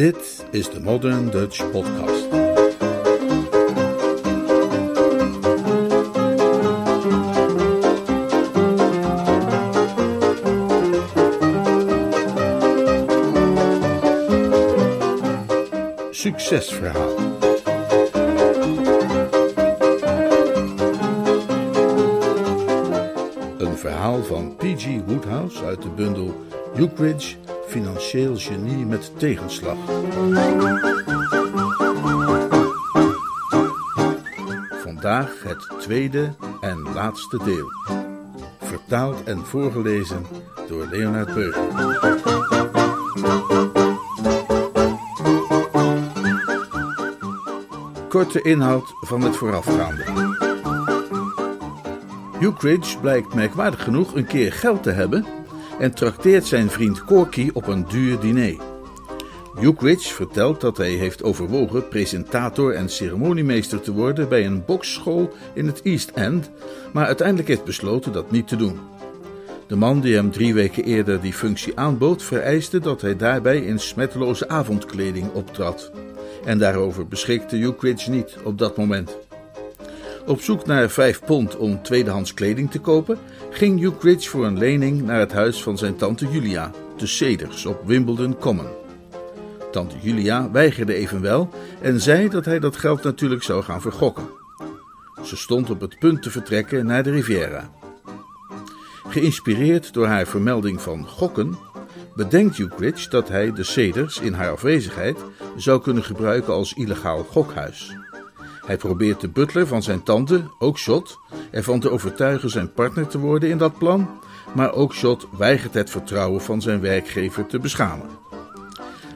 Dit is de Modern Dutch Podcast. Succesverhaal. Een verhaal van P.G. Woodhouse uit de bundel Ukridge financieel genie met tegenslag. Vandaag het tweede en laatste deel. Vertaald en voorgelezen door Leonard Beugel. Korte inhoud van het voorafgaande. Ukridge blijkt merkwaardig genoeg een keer geld te hebben en trakteert zijn vriend Corky op een duur diner. Ukridge vertelt dat hij heeft overwogen presentator en ceremoniemeester te worden bij een boksschool in het East End, maar uiteindelijk heeft besloten dat niet te doen. De man die hem drie weken eerder die functie aanbood, vereiste dat hij daarbij in smetteloze avondkleding optrad. En daarover beschikte Ukridge niet op dat moment. Op zoek naar vijf pond om tweedehands kleding te kopen, ging Ukridge voor een lening naar het huis van zijn tante Julia, de Cedars, op Wimbledon Common. Tante Julia weigerde evenwel en zei dat hij dat geld natuurlijk zou gaan vergokken. Ze stond op het punt te vertrekken naar de Riviera. Geïnspireerd door haar vermelding van gokken, bedenkt Ukridge dat hij de Cedars in haar afwezigheid zou kunnen gebruiken als illegaal gokhuis. Hij probeert de butler van zijn tante, ook Shot, ervan te overtuigen zijn partner te worden in dat plan, maar ook Shot weigert het vertrouwen van zijn werkgever te beschamen.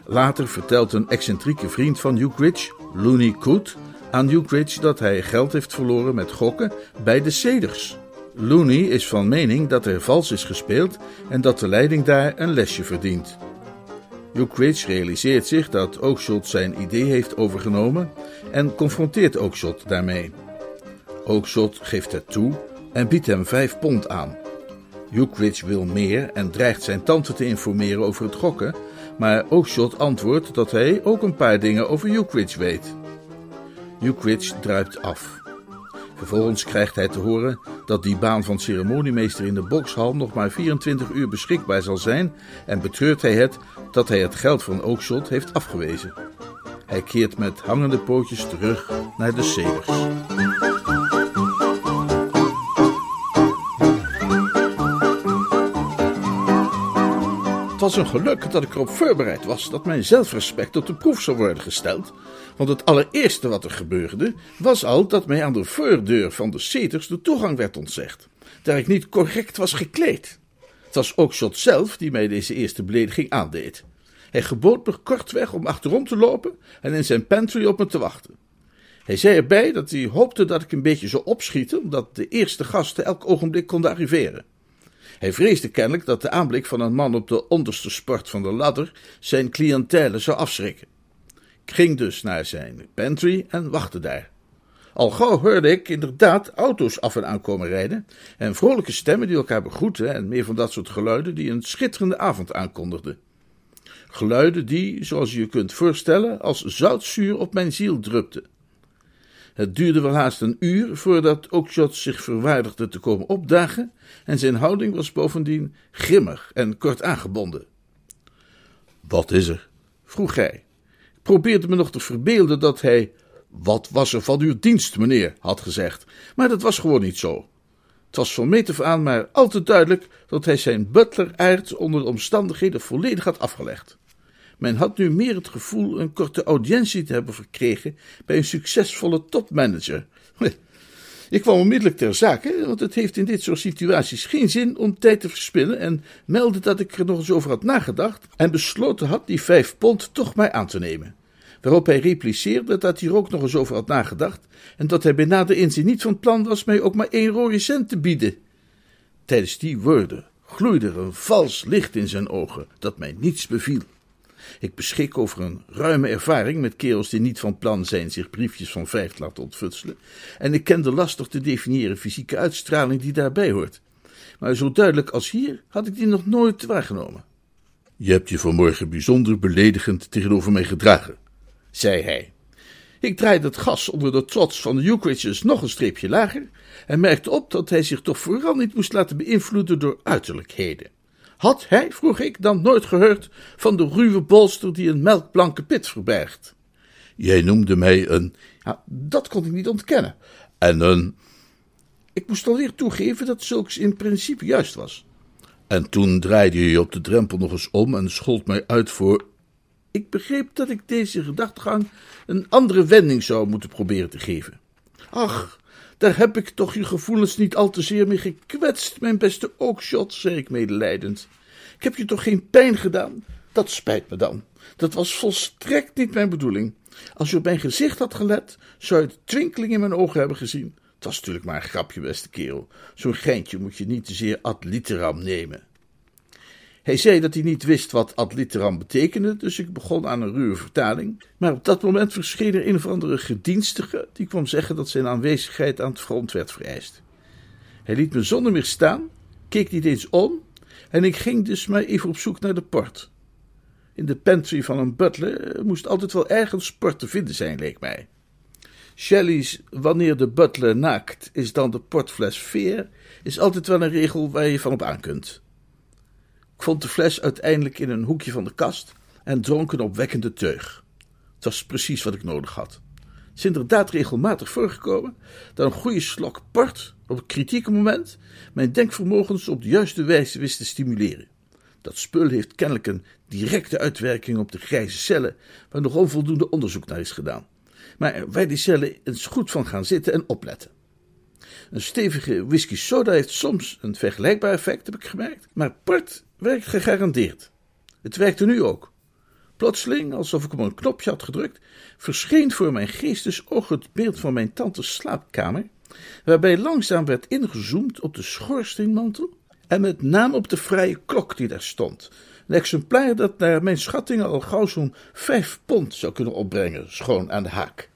Later vertelt een excentrieke vriend van Ukridge, Looney Coot, aan Ukridge dat hij geld heeft verloren met gokken bij de Cedars. Looney is van mening dat er vals is gespeeld en dat de leiding daar een lesje verdient. Ukridge realiseert zich dat Oakshot zijn idee heeft overgenomen en confronteert Oakshot daarmee. Oakshot geeft het toe en biedt hem vijf pond aan. Ukridge wil meer en dreigt zijn tante te informeren over het gokken, maar Oakshot antwoordt dat hij ook een paar dingen over Ukridge weet. Ukridge druipt af. Vervolgens krijgt hij te horen dat die baan van ceremoniemeester in de bokshal nog maar 24 uur beschikbaar zal zijn en betreurt hij het dat hij het geld van Oakshot heeft afgewezen. Hij keert met hangende pootjes terug naar de Cedars. Was een geluk dat ik erop voorbereid was dat mijn zelfrespect op de proef zou worden gesteld. Want het allereerste wat er gebeurde, was al dat mij aan de voordeur van de Cedars de toegang werd ontzegd, daar ik niet correct was gekleed. Het was ook Shot zelf die mij deze eerste belediging aandeed. Hij gebood me kortweg om achterom te lopen en in zijn pantry op me te wachten. Hij zei erbij dat hij hoopte dat ik een beetje zou opschieten, omdat de eerste gasten elk ogenblik konden arriveren. Hij vreesde kennelijk dat de aanblik van een man op de onderste sport van de ladder zijn cliëntele zou afschrikken. Ik ging dus naar zijn pantry en wachtte daar. Al gauw hoorde ik inderdaad auto's af en aan komen rijden en vrolijke stemmen die elkaar begroeten en meer van dat soort geluiden die een schitterende avond aankondigden. Geluiden die, zoals je je kunt voorstellen, als zoutzuur op mijn ziel drupten. Het duurde wel haast een uur voordat Oakshot zich verwaardigde te komen opdagen en zijn houding was bovendien grimmig en kort aangebonden. Wat is er? vroeg hij. Ik probeerde me nog te verbeelden dat hij wat was er van uw dienst, meneer, had gezegd, maar dat was gewoon niet zo. Het was van meet af aan maar al te duidelijk dat hij zijn butler-aard onder de omstandigheden volledig had afgelegd. Men had nu meer het gevoel een korte audiëntie te hebben verkregen bij een succesvolle topmanager. Ik kwam onmiddellijk ter zake, want het heeft in dit soort situaties geen zin om tijd te verspillen en meldde dat ik er nog eens over had nagedacht en besloten had die vijf pond toch maar aan te nemen. Waarop hij repliceerde dat hij er ook nog eens over had nagedacht en dat hij bij nader inzien niet van plan was mij ook maar één rode cent te bieden. Tijdens die woorden gloeide er een vals licht in zijn ogen dat mij niets beviel. Ik beschik over een ruime ervaring met kerels die niet van plan zijn zich briefjes van vijf te laten ontfutselen, en ik ken de lastig te definiëren fysieke uitstraling die daarbij hoort. Maar zo duidelijk als hier had ik die nog nooit waargenomen. Je hebt je vanmorgen bijzonder beledigend tegenover mij gedragen, zei hij. Ik draaide het gas onder de trots van de Ukridges nog een streepje lager en merkte op dat hij zich toch vooral niet moest laten beïnvloeden door uiterlijkheden. Had hij, vroeg ik, dan nooit gehoord van de ruwe bolster die een melkblanke pit verbergt? Jij noemde mij een. Ja, dat kon ik niet ontkennen. En een. Ik moest alweer toegeven dat zulks in principe juist was. En toen draaide je op de drempel nog eens om en schold mij uit voor. Ik begreep dat ik deze gedachtegang een andere wending zou moeten proberen te geven. Ach, daar heb ik toch je gevoelens niet al te zeer mee gekwetst, mijn beste Oakshot, zei ik medelijdend. Ik heb je toch geen pijn gedaan? Dat spijt me dan. Dat was volstrekt niet mijn bedoeling. Als je op mijn gezicht had gelet, zou je de twinkeling in mijn ogen hebben gezien. Het was natuurlijk maar een grapje, beste kerel. Zo'n geintje moet je niet te zeer ad literam nemen. Hij zei dat hij niet wist wat ad literam betekende, dus ik begon aan een ruwe vertaling. Maar op dat moment verscheen er een of andere gedienstige, die kwam zeggen dat zijn aanwezigheid aan het front werd vereist. Hij liet me zonder meer staan, keek niet eens om, en ik ging dus maar even op zoek naar de port. In de pantry van een butler moest altijd wel ergens port te vinden zijn, leek mij. Shelley's Wanneer de butler naakt is dan de portfles veer, is altijd wel een regel waar je van op aan kunt. Vond de fles uiteindelijk in een hoekje van de kast en dronk een opwekkende teug. Het was precies wat ik nodig had. Het is inderdaad regelmatig voorgekomen dat een goede slok port op het kritieke moment mijn denkvermogens op de juiste wijze wist te stimuleren. Dat spul heeft kennelijk een directe uitwerking op de grijze cellen, waar nog onvoldoende onderzoek naar is gedaan. Maar waar die cellen eens goed van gaan zitten en opletten. Een stevige whisky soda heeft soms een vergelijkbaar effect, heb ik gemerkt, maar port werkt gegarandeerd. Het werkte nu ook. Plotseling, alsof ik op een knopje had gedrukt, verscheen voor mijn geestesoog het beeld van mijn tantes slaapkamer, waarbij langzaam werd ingezoomd op de schoorsteenmantel en met name op de vrije klok die daar stond. Een exemplaar dat naar mijn schattingen al gauw zo'n vijf pond zou kunnen opbrengen, schoon aan de haak.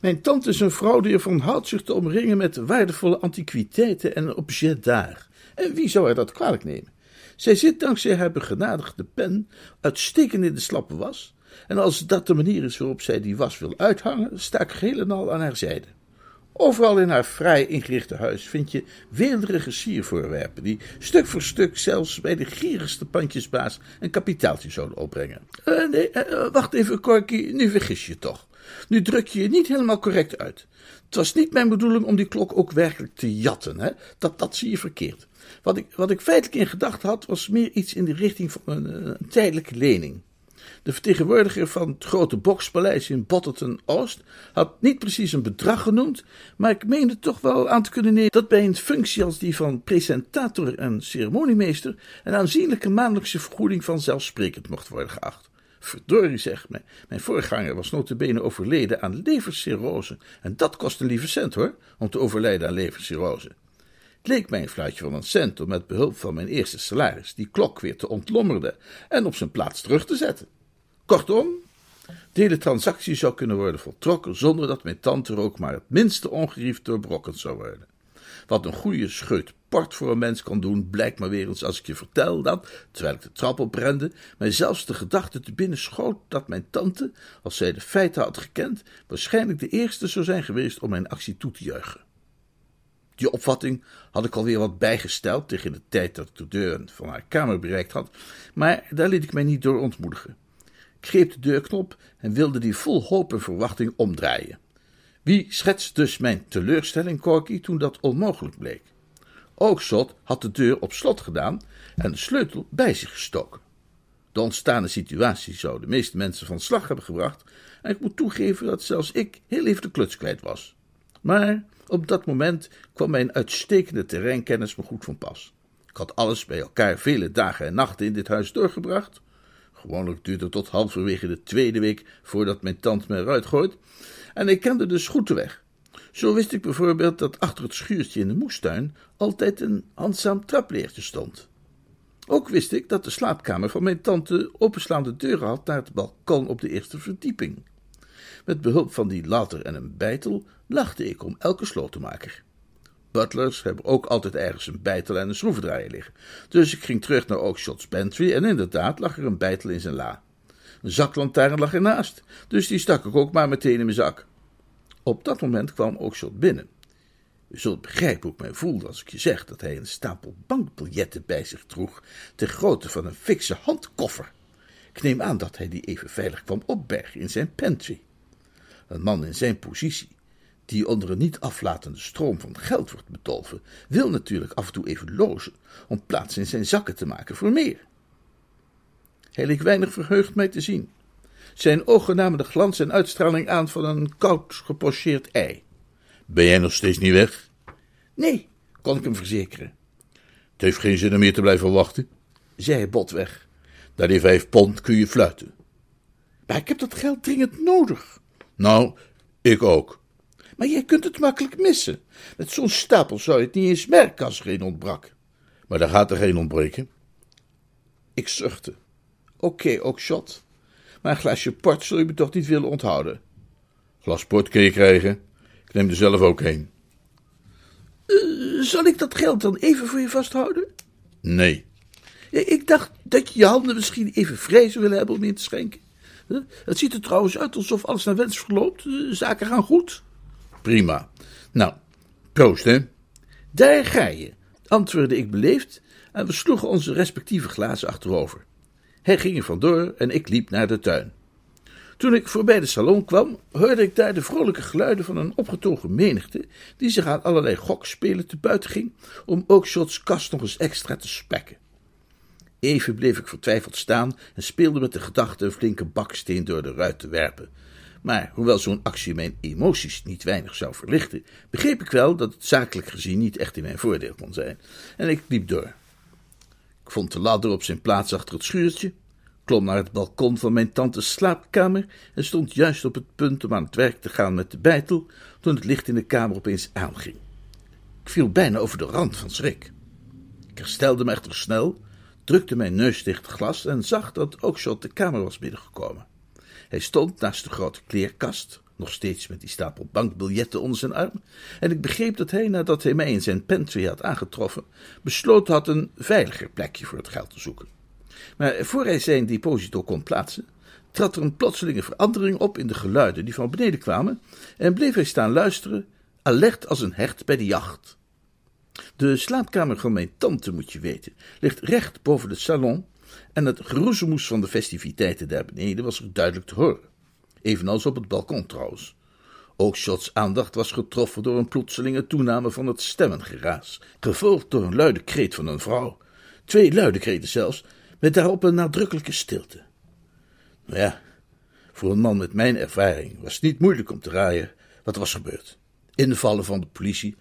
Mijn tante is een vrouw die ervan houdt zich te omringen met waardevolle antiquiteiten en objet d'art. En wie zou haar dat kwalijk nemen? Zij zit dankzij haar begenadigde pen uitstekend in de slappe was, en als dat de manier is waarop zij die was wil uithangen, sta ik geheel en al aan haar zijde. Overal in haar fraai ingerichte huis vind je weelderige siervoorwerpen, die stuk voor stuk zelfs bij de gierigste pandjesbaas een kapitaaltje zouden opbrengen. Uh, nee, uh, wacht even, Corky, nu vergis je toch. Nu druk je je niet helemaal correct uit. Het was niet mijn bedoeling om die klok ook werkelijk te jatten, hè? Dat, dat zie je verkeerd. Wat ik, wat ik feitelijk in gedachten had, was meer iets in de richting van een, tijdelijke lening. De vertegenwoordiger van het grote bokspaleis in Botterton Oost had niet precies een bedrag genoemd, maar ik meende toch wel aan te kunnen nemen dat bij een functie als die van presentator en ceremoniemeester een aanzienlijke maandelijkse vergoeding vanzelfsprekend mocht worden geacht. Verdorie zeg, me, mijn voorganger was notabene overleden aan levercirrose. En dat kost een lieve cent hoor, om te overlijden aan levercirrose. Leek mij een fluitje van een cent om met behulp van mijn eerste salaris die klok weer te ontlommerden en op zijn plaats terug te zetten. Kortom, de transactie zou kunnen worden voltrokken zonder dat mijn tante er ook maar het minste ongerief doorbrokkend zou worden. Wat een goede scheut port voor een mens kan doen, blijkt maar weer eens als ik je vertel dat, terwijl ik de trap oprende, mij zelfs de gedachte te binnen schoot dat mijn tante, als zij de feiten had gekend, waarschijnlijk de eerste zou zijn geweest om mijn actie toe te juichen. Die opvatting had ik alweer wat bijgesteld tegen de tijd dat ik de deur van haar kamer bereikt had, maar daar liet ik mij niet door ontmoedigen. Ik greep de deurknop en wilde die vol hoop en verwachting omdraaien. Wie schetst dus mijn teleurstelling, Corky, toen dat onmogelijk bleek? Oakshot had de deur op slot gedaan en de sleutel bij zich gestoken. De ontstane situatie zou de meeste mensen van slag hebben gebracht, en ik moet toegeven dat zelfs ik heel even de kluts kwijt was. Maar op dat moment kwam mijn uitstekende terreinkennis me goed van pas. Ik had alles bij elkaar vele dagen en nachten in dit huis doorgebracht. Gewoonlijk duurt het tot halverwege de tweede week voordat mijn tante me eruit gooit, en ik kende dus goed de weg. Zo wist ik bijvoorbeeld dat achter het schuurtje in de moestuin altijd een handzaam trapleertje stond. Ook wist ik dat de slaapkamer van mijn tante openslaande deuren had naar het balkon op de eerste verdieping. Met behulp van die ladder en een beitel lachte ik om elke slotenmaker. butlers hebben ook altijd ergens een bijtel en een schroevendraaier liggen. Dus ik ging terug naar Oakshot's pantry en inderdaad lag er een bijtel in zijn la. Een zaklantaarn lag ernaast, dus die stak ik ook maar meteen in mijn zak. Op dat moment kwam Oakshot binnen. Je zult begrijpen hoe ik mij voelde als ik je zeg dat hij een stapel bankbiljetten bij zich droeg, ter grootte van een fikse handkoffer. Ik neem aan dat hij die even veilig kwam opbergen in zijn pantry. Een man in zijn positie, die onder een niet aflatende stroom van geld wordt bedolven, wil natuurlijk af en toe even lozen om plaats in zijn zakken te maken voor meer. Hij leek weinig verheugd mij te zien. Zijn ogen namen de glans en uitstraling aan van een koud gepocheerd ei. Ben jij nog steeds niet weg? Nee, kon ik hem verzekeren. Het heeft geen zin om meer te blijven wachten, zei hij botweg. Naar die vijf pond kun je fluiten. Maar ik heb dat geld dringend nodig. Nou, ik ook. Maar jij kunt het makkelijk missen. Met zo'n stapel zou je het niet eens merken als er een ontbrak. Maar daar gaat er geen ontbreken. Ik zuchtte. Oké, ook shot. Maar een glaasje port zul je me toch niet willen onthouden. Glas port kun je krijgen. Ik neem er zelf ook een. Uh, zal ik dat geld dan even voor je vasthouden? Nee. Ik dacht dat je je handen misschien even vrij zou willen hebben om in te schenken. Het ziet er trouwens uit alsof alles naar wens verloopt. De zaken gaan goed. Prima. Nou, proost, hè? Daar ga je, antwoordde ik beleefd en we sloegen onze respectieve glazen achterover. Hij ging er vandoor en ik liep naar de tuin. Toen ik voorbij de salon kwam, hoorde ik daar de vrolijke geluiden van een opgetogen menigte, die zich aan allerlei gokspelen te buiten ging, om ook Shots kast nog eens extra te spekken. Even bleef ik vertwijfeld staan en speelde met de gedachte een flinke baksteen door de ruit te werpen. Maar hoewel zo'n actie mijn emoties niet weinig zou verlichten, begreep ik wel dat het zakelijk gezien niet echt in mijn voordeel kon zijn. En ik liep door. Ik vond de ladder op zijn plaats achter het schuurtje, klom naar het balkon van mijn tantes slaapkamer en stond juist op het punt om aan het werk te gaan met de bijtel, toen het licht in de kamer opeens aanging. Ik viel bijna over de rand van schrik. Ik herstelde me echter snel drukte mijn neus tegen het glas en zag dat Oakshot de kamer was binnengekomen. Hij stond naast de grote kleerkast, nog steeds met die stapel bankbiljetten onder zijn arm, en ik begreep dat hij, nadat hij mij in zijn pantry had aangetroffen, besloten had een veiliger plekje voor het geld te zoeken. Maar voor hij zijn deposito kon plaatsen, trad er een plotselinge verandering op in de geluiden die van beneden kwamen, en bleef hij staan luisteren, alert als een hert bij de jacht. De slaapkamer van mijn tante, moet je weten, ligt recht boven het salon en het geroezemoes van de festiviteiten daar beneden was er duidelijk te horen. Evenals op het balkon trouwens. Ook Shots aandacht was getroffen door een plotselinge toename van het stemmengeraas, gevolgd door een luide kreet van een vrouw. Twee luide kreten zelfs, met daarop een nadrukkelijke stilte. Nou ja, voor een man met mijn ervaring was het niet moeilijk om te raaien wat was gebeurd. Invallen van de politie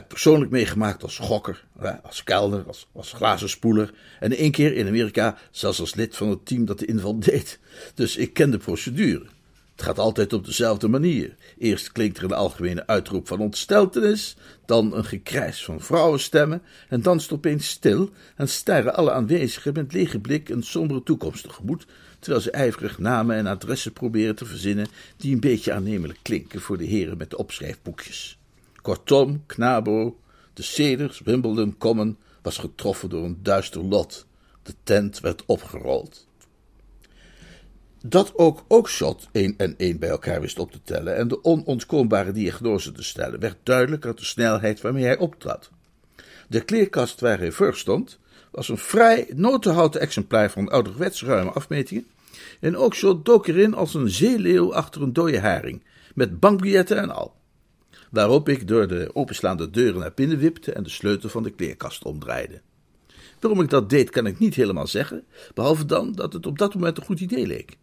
ik persoonlijk meegemaakt als gokker, als kelder, als, als glazenspoeler. En één keer in Amerika zelfs als lid van het team dat de inval deed. Dus ik ken de procedure. Het gaat altijd op dezelfde manier. Eerst klinkt er een algemene uitroep van ontsteltenis, dan een gekrijs van vrouwenstemmen, en dan is het opeens stil en staren alle aanwezigen met lege blik een sombere toekomst tegemoet, terwijl ze ijverig namen en adressen proberen te verzinnen die een beetje aannemelijk klinken voor de heren met de opschrijfboekjes. Kortom, Knabo, de Cedars, Wimbledon Common, was getroffen door een duister lot. De tent werd opgerold. Dat ook Oakshot één en één bij elkaar wist op te tellen en de onontkoombare diagnose te stellen, werd duidelijk uit de snelheid waarmee hij optrad. De kleerkast waar hij voor stond, was een vrij notenhouten exemplaar van ouderwets ruime afmetingen, en Oakshot dook erin als een zeeleeuw achter een dode haring, met bankbiljetten en al waarop ik door de openslaande deuren naar binnen wipte en de sleutel van de kleerkast omdraaide. Waarom ik dat deed, kan ik niet helemaal zeggen, behalve dan dat het op dat moment een goed idee leek.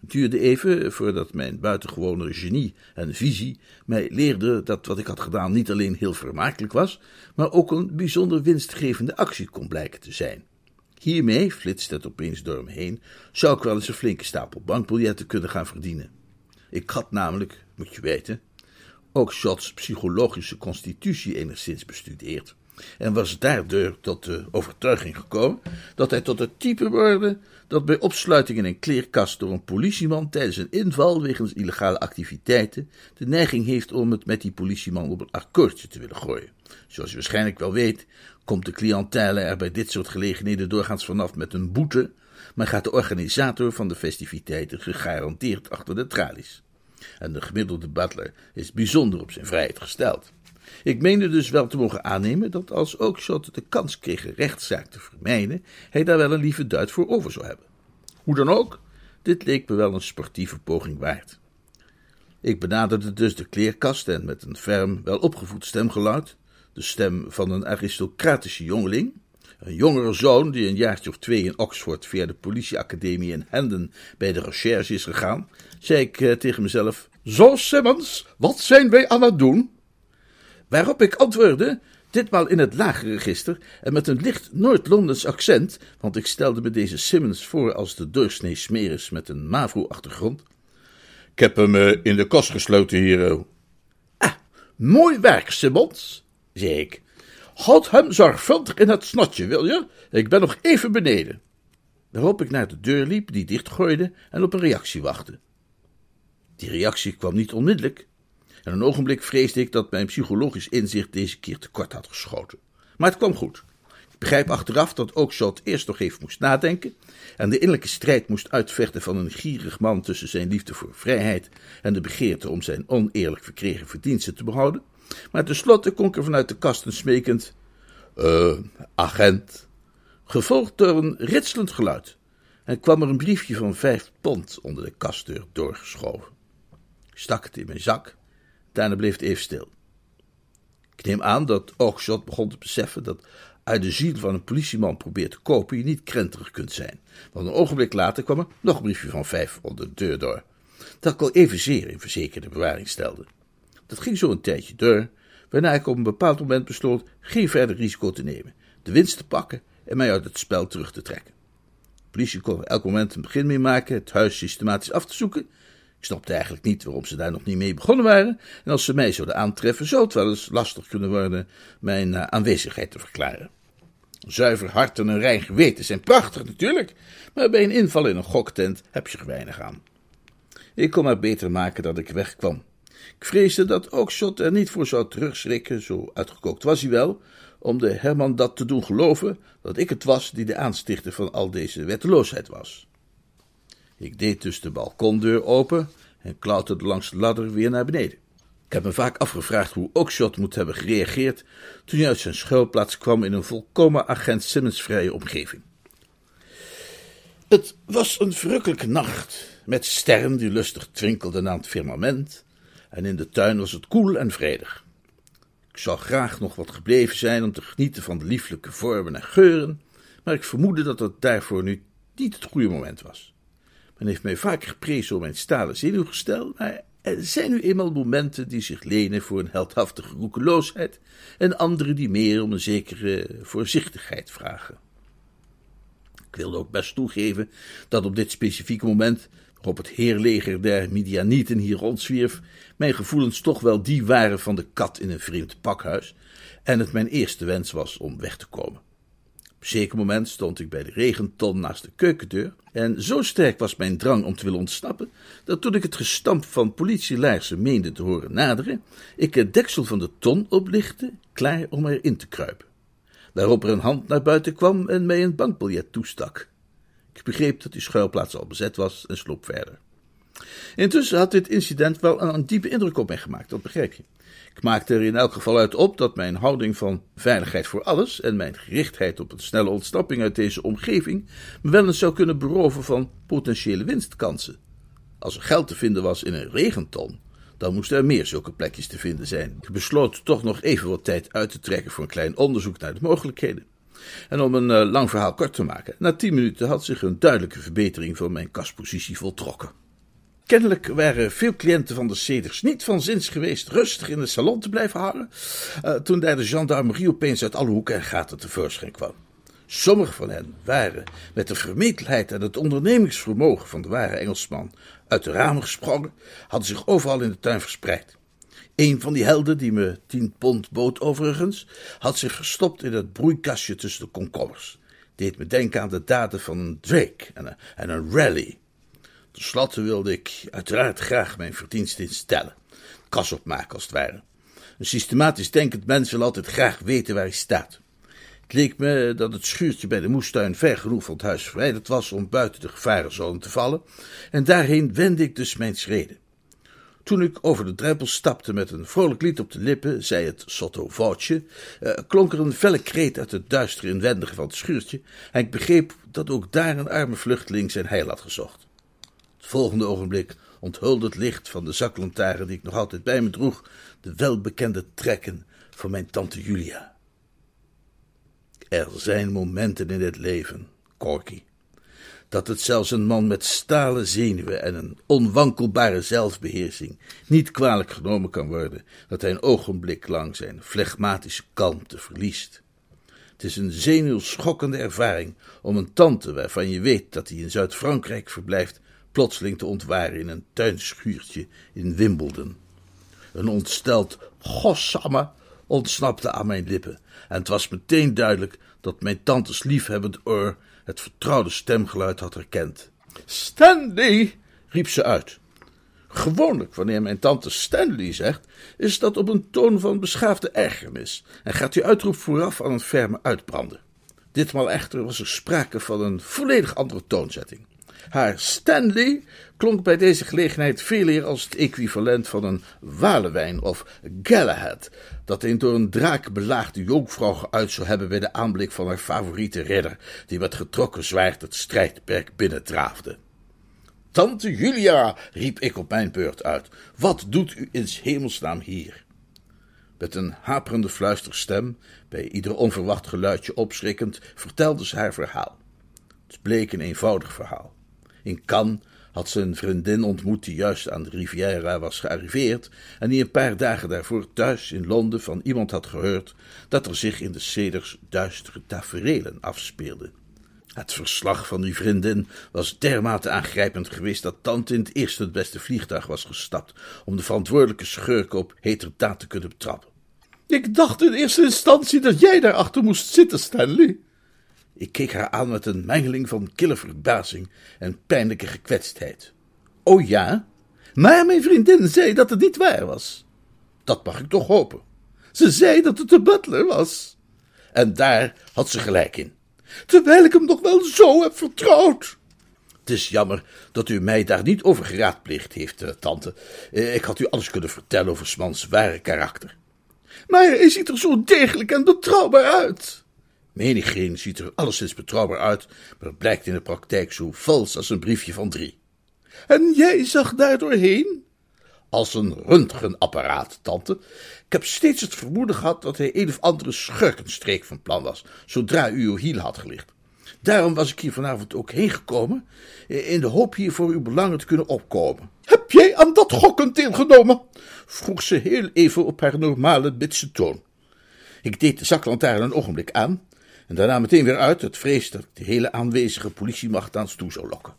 Het duurde even voordat mijn buitengewone genie en visie mij leerde dat wat ik had gedaan niet alleen heel vermakelijk was, maar ook een bijzonder winstgevende actie kon blijken te zijn. Hiermee, flitste het opeens door me heen, zou ik wel eens een flinke stapel bankbiljetten kunnen gaan verdienen. Ik had namelijk, moet je weten, ook Shots psychologische constitutie enigszins bestudeerd. en was daardoor tot de overtuiging gekomen dat hij tot het type behoorde dat bij opsluiting in een kleerkast door een politieman tijdens een inval wegens illegale activiteiten de neiging heeft om het met die politieman op een akkoordje te willen gooien. Zoals je waarschijnlijk wel weet, komt de cliëntele er bij dit soort gelegenheden doorgaans vanaf met een boete, maar gaat de organisator van de festiviteiten gegarandeerd achter de tralies. En de gemiddelde butler is bijzonder op zijn vrijheid gesteld. Ik meende dus wel te mogen aannemen dat als Oakshot de kans kreeg een rechtszaak te vermijden, hij daar wel een lieve duit voor over zou hebben. Hoe dan ook, dit leek me wel een sportieve poging waard. Ik benaderde dus de kleerkast en met een ferm, wel opgevoed stemgeluid, de stem van een aristocratische jongeling, een jongere zoon die een jaartje of twee in Oxford via de politieacademie in Hendon bij de recherche is gegaan, zei ik eh, tegen mezelf: Zo, Simmons, wat zijn wij aan het doen? Waarop ik antwoordde, ditmaal in het lage register en met een licht Noord-Londens accent, want ik stelde me deze Simmons voor als de doorsnee smeris met een Mavro-achtergrond. Ik heb hem uh, in de kast gesloten hier. Ah, mooi werk, Simmons, zei ik. Houd hem zorgvuldig in het snotje, wil je? Ik ben nog even beneden. Waarop ik naar de deur liep, die dichtgooide en op een reactie wachtte. Die reactie kwam niet onmiddellijk. En een ogenblik vreesde ik dat mijn psychologisch inzicht deze keer tekort had geschoten. Maar het kwam goed. Ik begrijp achteraf dat Oakshott eerst nog even moest nadenken en de innerlijke strijd moest uitvechten van een gierig man tussen zijn liefde voor vrijheid en de begeerte om zijn oneerlijk verkregen verdiensten te behouden. Maar tenslotte ik er vanuit de kasten smekend, eh, agent, gevolgd door een ritselend geluid. En kwam er een briefje van vijf pond onder de kastdeur doorgeschoven. Ik stak het in mijn zak Daarna bleef het even stil. Ik neem aan dat Oogshot begon te beseffen dat uit de ziel van een politieman probeert te kopen je niet krenterig kunt zijn. Want een ogenblik later kwam er nog een briefje van vijf onder de deur door. Dat ik al evenzeer in verzekerde bewaring stelde. Dat ging zo een tijdje door, waarna ik op een bepaald moment besloot geen verder risico te nemen, de winst te pakken en mij uit het spel terug te trekken. De politie kon elk moment een begin mee maken, het huis systematisch af te zoeken ik snapte eigenlijk niet waarom ze daar nog niet mee begonnen waren. En als ze mij zouden aantreffen, zou het wel eens lastig kunnen worden mijn eh, aanwezigheid te verklaren. Zuiver hart en een rein geweten zijn prachtig natuurlijk, maar bij een inval in een goktent heb je er weinig aan. Ik kon maar beter maken dat ik wegkwam. Ik vreesde dat ook Shot er niet voor zou terugschrikken, zo uitgekookt was hij wel, om de Herman dat te doen geloven dat ik het was die de aanstichter van al deze wetteloosheid was. Ik deed dus de balkondeur open en klauterde langs de ladder weer naar beneden. Ik heb me vaak afgevraagd hoe Oakshot moet hebben gereageerd toen hij uit zijn schuilplaats kwam in een volkomen agent Simmons-vrije omgeving. Het was een verrukkelijke nacht, met sterren die lustig twinkelden aan het firmament, en in de tuin was het koel en vredig. Ik zou graag nog wat gebleven zijn om te genieten van de lieflijke vormen en geuren, maar ik vermoedde dat het daarvoor nu niet het goede moment was. Men heeft mij vaak geprezen om mijn stalen zenuwgestel, maar er zijn nu eenmaal momenten die zich lenen voor een heldhaftige roekeloosheid en andere die meer om een zekere voorzichtigheid vragen. Ik wilde ook best toegeven dat op dit specifieke moment, waarop het heerleger der Midianieten hier rondzwierf, mijn gevoelens toch wel die waren van de kat in een vreemd pakhuis en het mijn eerste wens was om weg te komen een zeker moment stond ik bij de regenton naast de keukendeur, en zo sterk was mijn drang om te willen ontsnappen, dat toen ik het gestamp van politielaarzen meende te horen naderen, ik het deksel van de ton oplichtte, klaar om erin te kruipen. Waarop er een hand naar buiten kwam en mij een bankbiljet toestak. Ik begreep dat die schuilplaats al bezet was en sloop verder. Intussen had dit incident wel een diepe indruk op mij gemaakt, dat begrijp je. Ik maakte er in elk geval uit op dat mijn houding van veiligheid voor alles en mijn gerichtheid op een snelle ontsnapping uit deze omgeving me wel eens zou kunnen beroven van potentiële winstkansen. Als er geld te vinden was in een regenton, dan moesten er meer zulke plekjes te vinden zijn. Ik besloot toch nog even wat tijd uit te trekken voor een klein onderzoek naar de mogelijkheden. En om een uh, lang verhaal kort te maken, na tien minuten had zich een duidelijke verbetering van mijn kaspositie voltrokken. Kennelijk waren veel cliënten van de Ceders niet van zins geweest rustig in de salon te blijven hangen, uh, toen daar de gendarmerie opeens uit alle hoeken en gaten tevoorschijn kwam. Sommigen van hen waren met de vermetelheid en het ondernemingsvermogen van de ware Engelsman uit de ramen gesprongen, hadden zich overal in de tuin verspreid. Een van die helden, die me tien pond bood overigens, had zich verstopt in het broeikastje tussen de komkommers. Deed me denken aan de daden van een Drake en een, en een Rally. Ten slotte wilde ik uiteraard graag mijn verdienst instellen. Kas opmaken als het ware. Een systematisch denkend mens wil altijd graag weten waar hij staat. Het leek me dat het schuurtje bij de moestuin ver genoeg van het huis verwijderd was om buiten de gevarenzone te vallen, en daarheen wendde ik dus mijn schreden. Toen ik over de drempel stapte met een vrolijk lied op de lippen, zei het sotto voce, eh, klonk er een felle kreet uit het duistere inwendige van het schuurtje, en ik begreep dat ook daar een arme vluchteling zijn heil had gezocht. Het volgende ogenblik onthulde het licht van de zaklantaarn die ik nog altijd bij me droeg, de welbekende trekken van mijn tante Julia. Er zijn momenten in het leven, Corky, dat het zelfs een man met stalen zenuwen en een onwankelbare zelfbeheersing niet kwalijk genomen kan worden dat hij een ogenblik lang zijn flegmatische kalmte verliest. Het is een zenuwschokkende ervaring om een tante waarvan je weet dat hij in Zuid-Frankrijk verblijft, plotseling te ontwaren in een tuinschuurtje in Wimbledon. Een ontsteld gossamme ontsnapte aan mijn lippen, en het was meteen duidelijk dat mijn tantes liefhebbend oor het vertrouwde stemgeluid had herkend. Stanley! riep ze uit. Gewoonlijk, wanneer mijn tante Stanley zegt, is dat op een toon van beschaafde ergernis en gaat die uitroep vooraf aan een ferme uitbranden. Ditmaal echter was er sprake van een volledig andere toonzetting. Haar Stanley klonk bij deze gelegenheid veel eer als het equivalent van een Walewijn of Galahad, dat een door een draak belaagde jonkvrouw geuit zou hebben bij de aanblik van haar favoriete ridder, die met getrokken zwaard het strijdperk binnendraafde. Tante Julia, riep ik op mijn beurt uit, wat doet u in hemelsnaam hier? Met een haperende fluisterstem, bij ieder onverwacht geluidje opschrikkend, vertelde ze haar verhaal. Het bleek een eenvoudig verhaal. In Cannes had ze een vriendin ontmoet die juist aan de Riviera was gearriveerd en die een paar dagen daarvoor thuis in Londen van iemand had gehoord dat er zich in de ceders duistere taferelen afspeelden. Het verslag van die vriendin was dermate aangrijpend geweest dat tante in het eerste het beste vliegtuig was gestapt om de verantwoordelijke schurken op heterdaad te kunnen betrappen. Ik dacht in eerste instantie dat jij daarachter moest zitten, Stanley. Ik keek haar aan met een mengeling van kille verbazing en pijnlijke gekwetstheid. O ja? Maar mijn vriendin zei dat het niet waar was. Dat mag ik toch hopen. Ze zei dat het de butler was. En daar had ze gelijk in. Terwijl ik hem nog wel zo heb vertrouwd. Het is jammer dat u mij daar niet over geraadpleegd heeft, eh, tante. Eh, ik had u alles kunnen vertellen over Smans ware karakter. Maar hij ziet er zo degelijk en betrouwbaar uit. Menigeen ziet er alleszins betrouwbaar uit, maar het blijkt in de praktijk zo vals als een briefje van drie. En jij zag daar doorheen? Als een röntgenapparaat, tante. Ik heb steeds het vermoeden gehad dat hij een of andere schurkenstreek van plan was, zodra u uw hiel had gelicht. Daarom was ik hier vanavond ook heen gekomen, in de hoop hier voor uw belangen te kunnen opkomen. Heb jij aan dat gokken deelgenomen? vroeg ze heel even op haar normale bitse toon. Ik deed de zaklantaarn een ogenblik aan en daarna meteen weer uit, het vrees dat de hele aanwezige politiemacht aan toe zou lokken.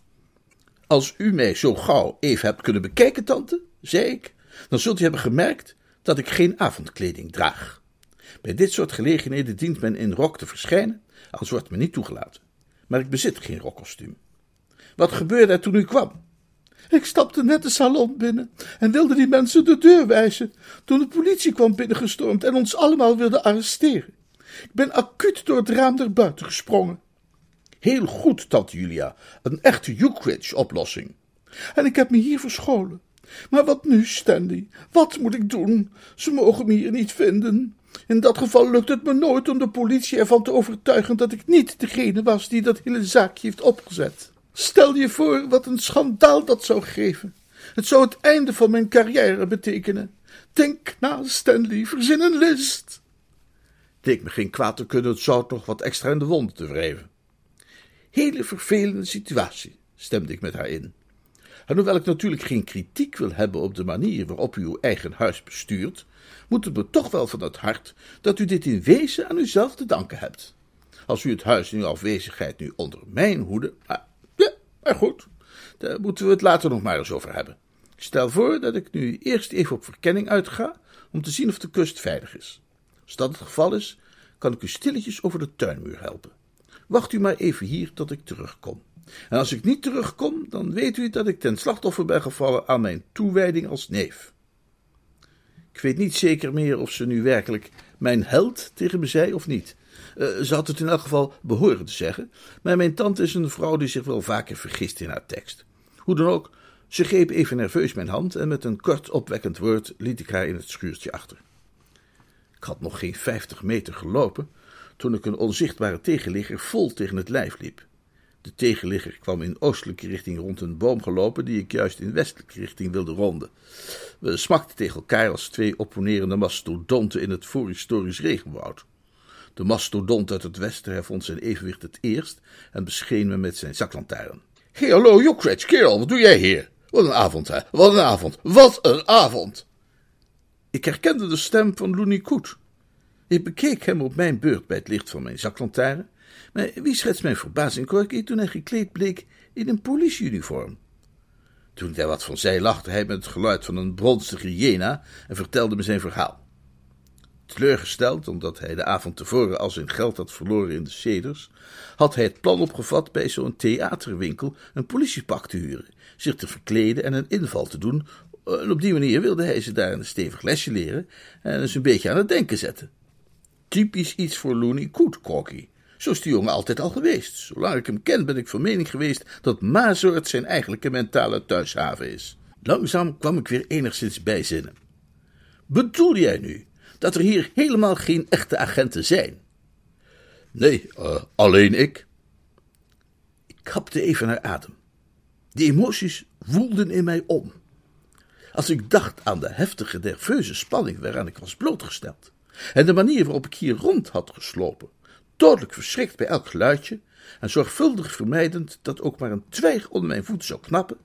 Als u mij zo gauw even hebt kunnen bekijken, tante, zei ik, dan zult u hebben gemerkt dat ik geen avondkleding draag. Bij dit soort gelegenheden dient men in rok te verschijnen, als wordt me niet toegelaten. Maar ik bezit geen rokkostuum. Wat gebeurde er toen u kwam? Ik stapte net de salon binnen en wilde die mensen de deur wijzen, toen de politie kwam binnengestormd en ons allemaal wilde arresteren. Ik ben acuut door het raam naar buiten gesprongen. Heel goed, tante Julia, een echte Ukridge-oplossing. En ik heb me hier verscholen. Maar wat nu, Stanley? Wat moet ik doen? Ze mogen me hier niet vinden. In dat geval lukt het me nooit om de politie ervan te overtuigen dat ik niet degene was die dat hele zaakje heeft opgezet. Stel je voor wat een schandaal dat zou geven. Het zou het einde van mijn carrière betekenen. Denk na, Stanley, verzin een list leek me geen kwaad te kunnen het zout nog wat extra in de wonden te wrijven. Hele vervelende situatie, stemde ik met haar in. En hoewel ik natuurlijk geen kritiek wil hebben op de manier waarop u uw eigen huis bestuurt, moet het me toch wel van het hart dat u dit in wezen aan uzelf te danken hebt. Als u het huis in uw afwezigheid nu onder mijn hoede. Ah, ja, maar goed, daar moeten we het later nog maar eens over hebben. Stel voor dat ik nu eerst even op verkenning uitga om te zien of de kust veilig is. Als dat het geval is, kan ik u stilletjes over de tuinmuur helpen. Wacht u maar even hier tot ik terugkom. En als ik niet terugkom, dan weet u dat ik ten slachtoffer ben gevallen aan mijn toewijding als neef. Ik weet niet zeker meer of ze nu werkelijk mijn held tegen me zei of niet. Uh, ze had het in elk geval behoren te zeggen, maar mijn tante is een vrouw die zich wel vaker vergist in haar tekst. Hoe dan ook, ze greep even nerveus mijn hand en met een kort opwekkend woord liet ik haar in het schuurtje achter. Had nog geen vijftig meter gelopen toen ik een onzichtbare tegenligger vol tegen het lijf liep. De tegenligger kwam in oostelijke richting rond een boom gelopen die ik juist in westelijke richting wilde ronden. We smakten tegen elkaar als twee opponerende mastodonten in het voorhistorisch regenwoud. De mastodont uit het westen hervond zijn evenwicht het eerst en bescheen me met zijn zaklantaarn. Hey, hallo, Jokretsch, kerel, wat doe jij hier? Wat een avond, hè? Wat een avond! Wat een avond! Ik herkende de stem van Looney Koet. Ik bekeek hem op mijn beurt bij het licht van mijn zaklantaarn. Maar wie schetst mijn verbazing, Corky, toen hij gekleed bleek in een politieuniform? Toen ik daar wat van zei, lachte hij met het geluid van een bronstige hyena en vertelde me zijn verhaal. Teleurgesteld, omdat hij de avond tevoren al zijn geld had verloren in de ceders, had hij het plan opgevat bij zo'n theaterwinkel een politiepak te huren, zich te verkleden en een inval te doen. En op die manier wilde hij ze daar een stevig lesje leren en ze een beetje aan het denken zetten. Typisch iets voor Looney Koet, Corky. Zo is die jongen altijd al geweest. Zolang ik hem ken, ben ik van mening geweest dat Mazoort zijn eigenlijke mentale thuishaven is. Langzaam kwam ik weer enigszins bij zinnen. Bedoel jij nu dat er hier helemaal geen echte agenten zijn? Nee, uh, alleen ik. Ik kapte even naar adem. De emoties woelden in mij om. Als ik dacht aan de heftige, nerveuze spanning waaraan ik was blootgesteld, en de manier waarop ik hier rond had geslopen, dodelijk verschrikt bij elk geluidje en zorgvuldig vermijdend dat ook maar een twijg onder mijn voet zou knappen,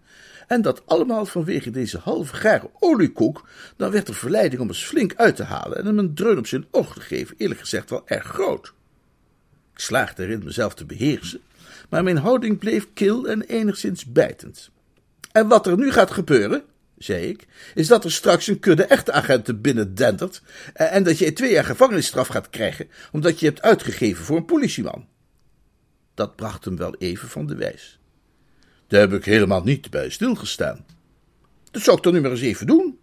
en dat allemaal vanwege deze halve gare oliekoek, dan werd de verleiding om eens flink uit te halen en hem een dreun op zijn oog te geven, eerlijk gezegd wel erg groot. Ik slaagde erin mezelf te beheersen, maar mijn houding bleef kil en enigszins bijtend. En wat er nu gaat gebeuren, zei ik, is dat er straks een kudde echte agenten binnendendert en dat je twee jaar gevangenisstraf gaat krijgen omdat je hebt uitgegeven voor een politieman. Dat bracht hem wel even van de wijs. Daar heb ik helemaal niet bij stilgestaan. Dat zou ik dan nu maar eens even doen.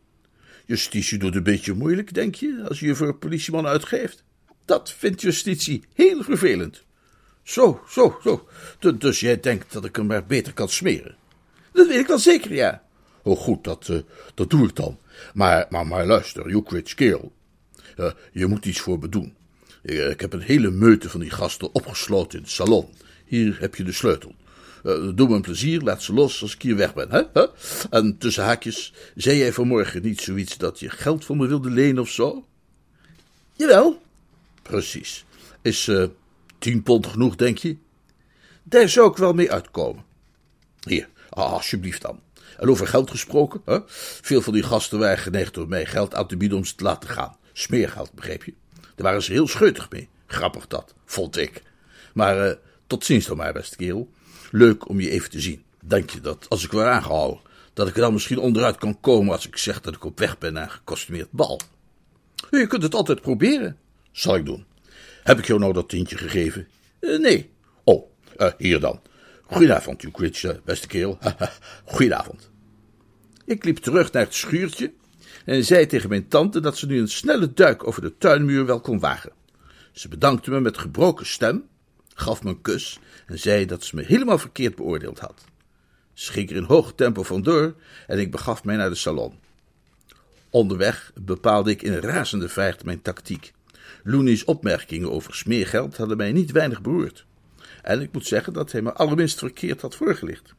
Justitie doet een beetje moeilijk, denk je, als je je voor een politieman uitgeeft. Dat vindt justitie heel vervelend. Zo, zo, zo. Dus jij denkt dat ik hem maar beter kan smeren? Dat weet ik wel zeker, ja. Oh goed, dat, uh, dat doe ik dan. Maar, maar, maar luister, Jukwits kerel. Uh, je moet iets voor me doen. Ik, ik, heb een hele meute van die gasten opgesloten in het salon. Hier heb je de sleutel. Doe me een plezier, laat ze los als ik hier weg ben. Hè? En tussen haakjes, zei jij vanmorgen niet zoiets dat je geld voor me wilde lenen of zo? Jawel. Precies. Is tien pond genoeg, denk je? Daar zou ik wel mee uitkomen. Hier, alsjeblieft dan. En over geld gesproken, hè? veel van die gasten waren geneigd door mij geld aan te bieden om ze te laten gaan. Smeergeld, begreep je? Daar waren ze heel scheutig mee. Grappig dat, vond ik. Maar uh, tot ziens dan maar, beste kerel. Leuk om je even te zien. Denk je dat, als ik word aangehouden, dat ik er dan misschien onderuit kan komen als ik zeg dat ik op weg ben naar een gecostumeerd bal? Je kunt het altijd proberen. Zal ik doen. Heb ik jou nou dat tientje gegeven? Uh, nee. Oh, uh, hier dan. Goedenavond, Ukritsch, beste kerel. Goedenavond. Ik liep terug naar het schuurtje en zei tegen mijn tante dat ze nu een snelle duik over de tuinmuur wel kon wagen. Ze bedankte me met gebroken stem, gaf me een kus en zei dat ze me helemaal verkeerd beoordeeld had. Ze ging er in hoog tempo vandoor en ik begaf mij naar de salon. Onderweg bepaalde ik in razende vaart mijn tactiek. Looney's opmerkingen over smeergeld hadden mij niet weinig beroerd. En ik moet zeggen dat hij me allerminst verkeerd had voorgelicht.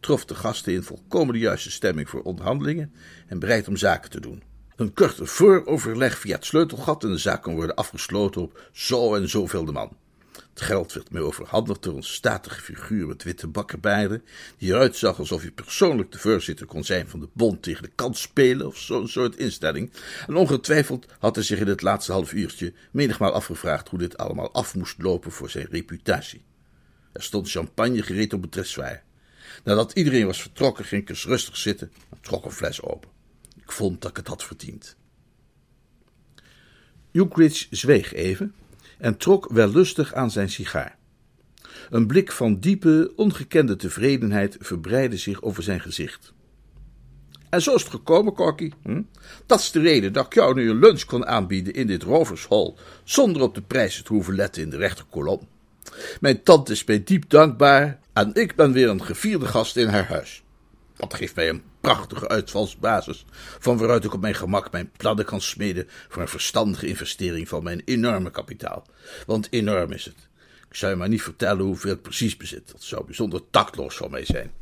trof de gasten in volkomen de juiste stemming voor onderhandelingen en bereid om zaken te doen. Een korte vooroverleg via het sleutelgat en de zaak kon worden afgesloten op zo en zoveel de man. Het geld werd mij overhandigd door een statige figuur met witte bakkenbaarden, die eruit zag alsof hij persoonlijk de voorzitter kon zijn van de bond tegen de kans spelen of zo'n soort instelling. En ongetwijfeld had hij zich in het laatste half uurtje menigmaal afgevraagd hoe dit allemaal af moest lopen voor zijn reputatie. Er stond champagne gereed op het dressoir. Nadat iedereen was vertrokken, ging ik eens rustig zitten, een trok een fles open. Ik vond dat ik het had verdiend. Ukridge zweeg even en trok wellustig aan zijn sigaar. Een blik van diepe, ongekende tevredenheid verbreidde zich over zijn gezicht. En zo is het gekomen, Corky. Hm? Dat is de reden dat ik jou nu een lunch kon aanbieden in dit rovershol, zonder op de prijzen te hoeven letten in de rechterkolom. Mijn tante is mij diep dankbaar en ik ben weer een gevierde gast in haar huis. Dat geeft mij een prachtige uitvalsbasis, van waaruit ik op mijn gemak mijn plannen kan smeden voor een verstandige investering van mijn enorme kapitaal. Want enorm is het. Ik zou je maar niet vertellen hoeveel ik precies bezit. Dat zou bijzonder tactloos van mij zijn.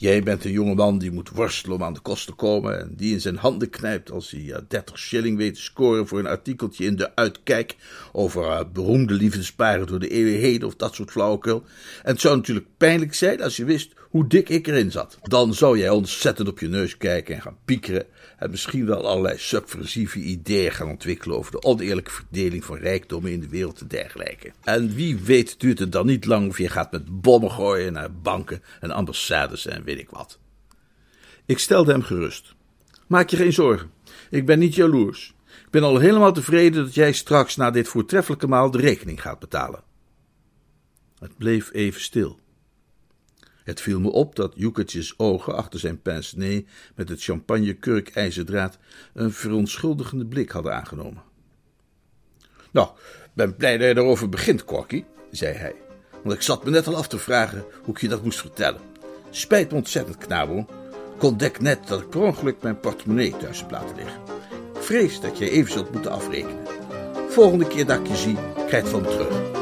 Jij bent een jonge man die moet worstelen om aan de kost te komen en die in zijn handen knijpt als hij uh, 30 shilling weet te scoren voor een artikeltje in de Uitkijk over uh, beroemde liefdesparen door de eeuwen heen of dat soort flauwekul. En het zou natuurlijk pijnlijk zijn als je wist hoe dik ik erin zat. Dan zou jij ontzettend op je neus kijken en gaan piekeren en misschien wel allerlei subversieve ideeën gaan ontwikkelen over de oneerlijke verdeling van rijkdommen in de wereld en dergelijke. En wie weet duurt het dan niet lang of je gaat met bommen gooien naar banken en ambassades en weet ik wat. Ik stelde hem gerust. Maak je geen zorgen, ik ben niet jaloers. Ik ben al helemaal tevreden dat jij straks na dit voortreffelijke maal de rekening gaat betalen. Het bleef even stil. Het viel me op dat Joeketjes ogen achter zijn pince met het champagne-kurkijzerdraad een verontschuldigende blik hadden aangenomen. Nou, ben blij dat je erover begint, Corky, zei hij, want ik zat me net al af te vragen hoe ik je dat moest vertellen. Spijt me ontzettend, knabo. Ik ontdek net dat ik per ongeluk mijn portemonnee thuis heb laten liggen. Ik vrees dat je even zult moeten afrekenen. Volgende keer dat ik je zie, krijg het van terug.